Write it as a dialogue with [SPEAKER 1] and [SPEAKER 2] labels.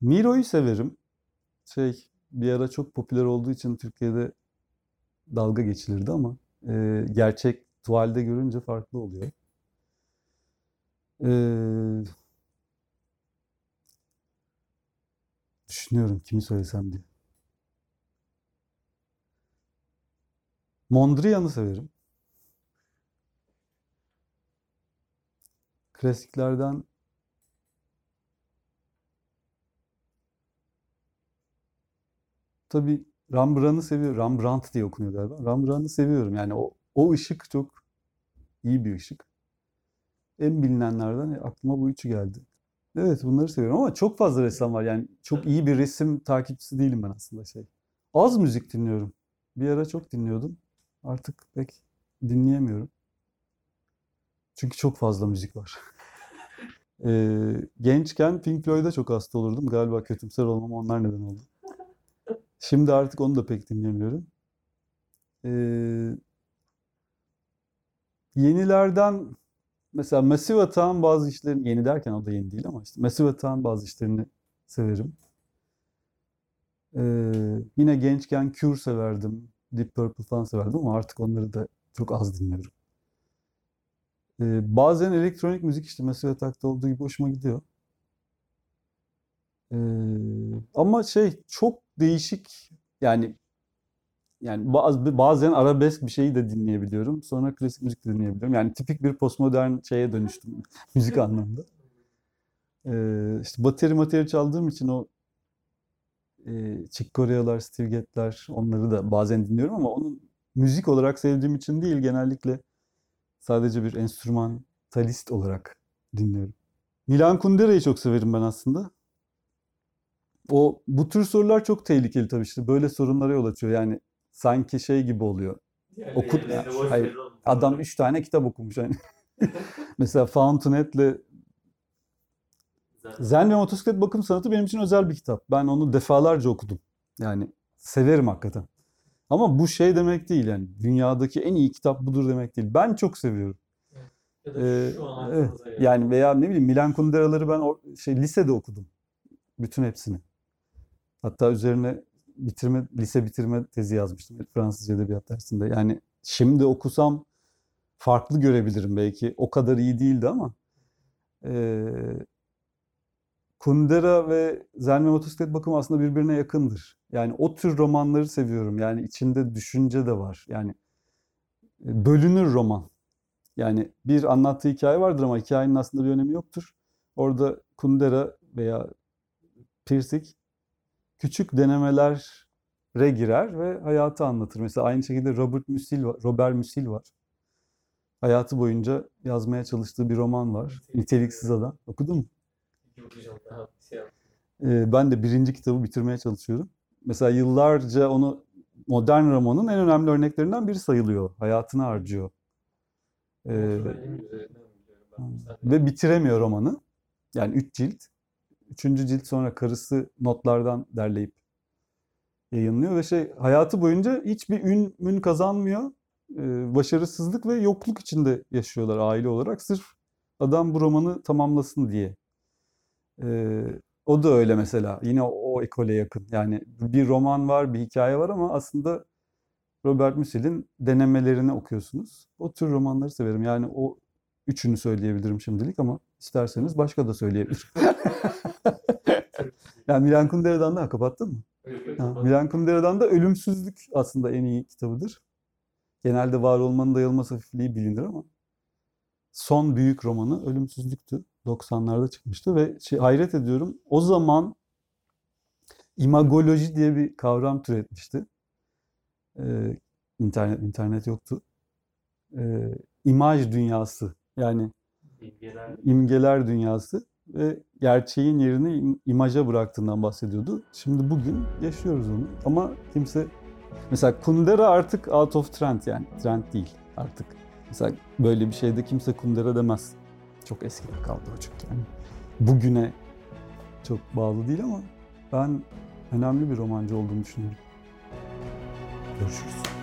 [SPEAKER 1] Miro'yu severim. Şey bir ara çok popüler olduğu için Türkiye'de dalga geçilirdi ama e, gerçek tuvalde görünce farklı oluyor. Ee, düşünüyorum kimi söylesem diye. Mondrian'ı severim. Klasiklerden tabii Rembrandt'ı seviyorum. Rembrandt diye okunuyor galiba. Rembrandt'ı seviyorum. Yani o, o ışık çok iyi bir ışık. En bilinenlerden aklıma bu üçü geldi. Evet bunları seviyorum ama çok fazla ressam var. Yani çok iyi bir resim takipçisi değilim ben aslında şey. Az müzik dinliyorum. Bir ara çok dinliyordum. Artık pek dinleyemiyorum. Çünkü çok fazla müzik var. Ee, gençken Pink Floyd'a çok hasta olurdum. Galiba kötümser olmam onlar neden oldu. Şimdi artık onu da pek dinlemiyorum. Ee, yenilerden mesela Massive Attack'ın bazı işlerini, yeni derken o da yeni değil ama işte Massive Attack'ın bazı işlerini severim. Ee, yine gençken Cure severdim. Deep Purple falan severdim ama artık onları da çok az dinliyorum. Ee, bazen elektronik müzik işte Massive Attack'ta olduğu gibi hoşuma gidiyor. Ee, ama şey çok değişik yani yani bazen arabesk bir şeyi de dinleyebiliyorum. Sonra klasik müzik de dinleyebiliyorum. Yani tipik bir postmodern şeye dönüştüm müzik anlamında. Ee, işte bateri materi çaldığım için o e, Chick Corea'lar, Steve Gadd'ler onları da bazen dinliyorum ama onun müzik olarak sevdiğim için değil genellikle sadece bir enstrümantalist olarak dinliyorum. Milan Kundera'yı çok severim ben aslında. O bu tür sorular çok tehlikeli tabii işte böyle sorunlara yol açıyor. Yani sanki şey gibi oluyor. Oku, hayır, adam üç tane kitap okumuş hani. Mesela Fountainhead'le Zen ve Motosiklet Bakım Sanatı benim için özel bir kitap. Ben onu defalarca okudum. Yani severim hakikaten. Ama bu şey demek değil yani. Dünyadaki en iyi kitap budur demek değil. Ben çok seviyorum.
[SPEAKER 2] Ya da
[SPEAKER 1] Ee,
[SPEAKER 2] şu an
[SPEAKER 1] evet. Yani veya ne bileyim Milan Kundera'ları ben o, şey lisede okudum. Bütün hepsini. Hatta üzerine bitirme lise bitirme tezi yazmıştım Fransızca edebiyat dersinde. Yani şimdi okusam farklı görebilirim belki. O kadar iyi değildi ama eee Kundera ve ve Motosiklet Bakımı aslında birbirine yakındır. Yani o tür romanları seviyorum. Yani içinde düşünce de var. Yani e, bölünür roman. Yani bir anlattığı hikaye vardır ama hikayenin aslında bir önemi yoktur. Orada Kundera veya Pirsik küçük denemelere girer ve hayatı anlatır. Mesela aynı şekilde Robert Musil var, Robert Musil var. Hayatı boyunca yazmaya çalıştığı bir roman var. Niteliksiz Adam. Okudun mu? Ee, ben de birinci kitabı bitirmeye çalışıyorum. Mesela yıllarca onu modern romanın en önemli örneklerinden biri sayılıyor. Hayatını harcıyor. Ee, ve bitiremiyor romanı. Yani üç cilt. Üçüncü cilt sonra karısı notlardan derleyip yayınlıyor ve şey hayatı boyunca hiçbir ün mün kazanmıyor. Ee, başarısızlık ve yokluk içinde yaşıyorlar aile olarak. Sırf adam bu romanı tamamlasın diye. Ee, o da öyle mesela. Yine o, o ekole yakın. Yani bir roman var, bir hikaye var ama aslında Robert Musil'in denemelerini okuyorsunuz. O tür romanları severim. Yani o üçünü söyleyebilirim şimdilik ama isterseniz başka da söyleyebilirim. Yani Milan Kundera'dan da kapattın mı? Ha, Milan Kundera'dan da Ölümsüzlük aslında en iyi kitabıdır. Genelde var olmanın dayanılmaz hafifliği bilinir ama son büyük romanı Ölümsüzlük'tü. 90'larda çıkmıştı ve şey, hayret ediyorum. O zaman imagoloji diye bir kavram türetmişti. Ee, internet internet yoktu. Ee, imaj dünyası yani
[SPEAKER 2] Bilgiler.
[SPEAKER 1] imgeler dünyası ve gerçeğin yerini im- imaja bıraktığından bahsediyordu. Şimdi bugün yaşıyoruz onu ama kimse mesela Kundera artık out of trend yani trend değil artık. Mesela böyle bir şeyde kimse Kundera demez. Çok eskide kaldı o çünkü yani. Bugüne çok bağlı değil ama ben önemli bir romancı olduğunu düşünüyorum. Görüşürüz.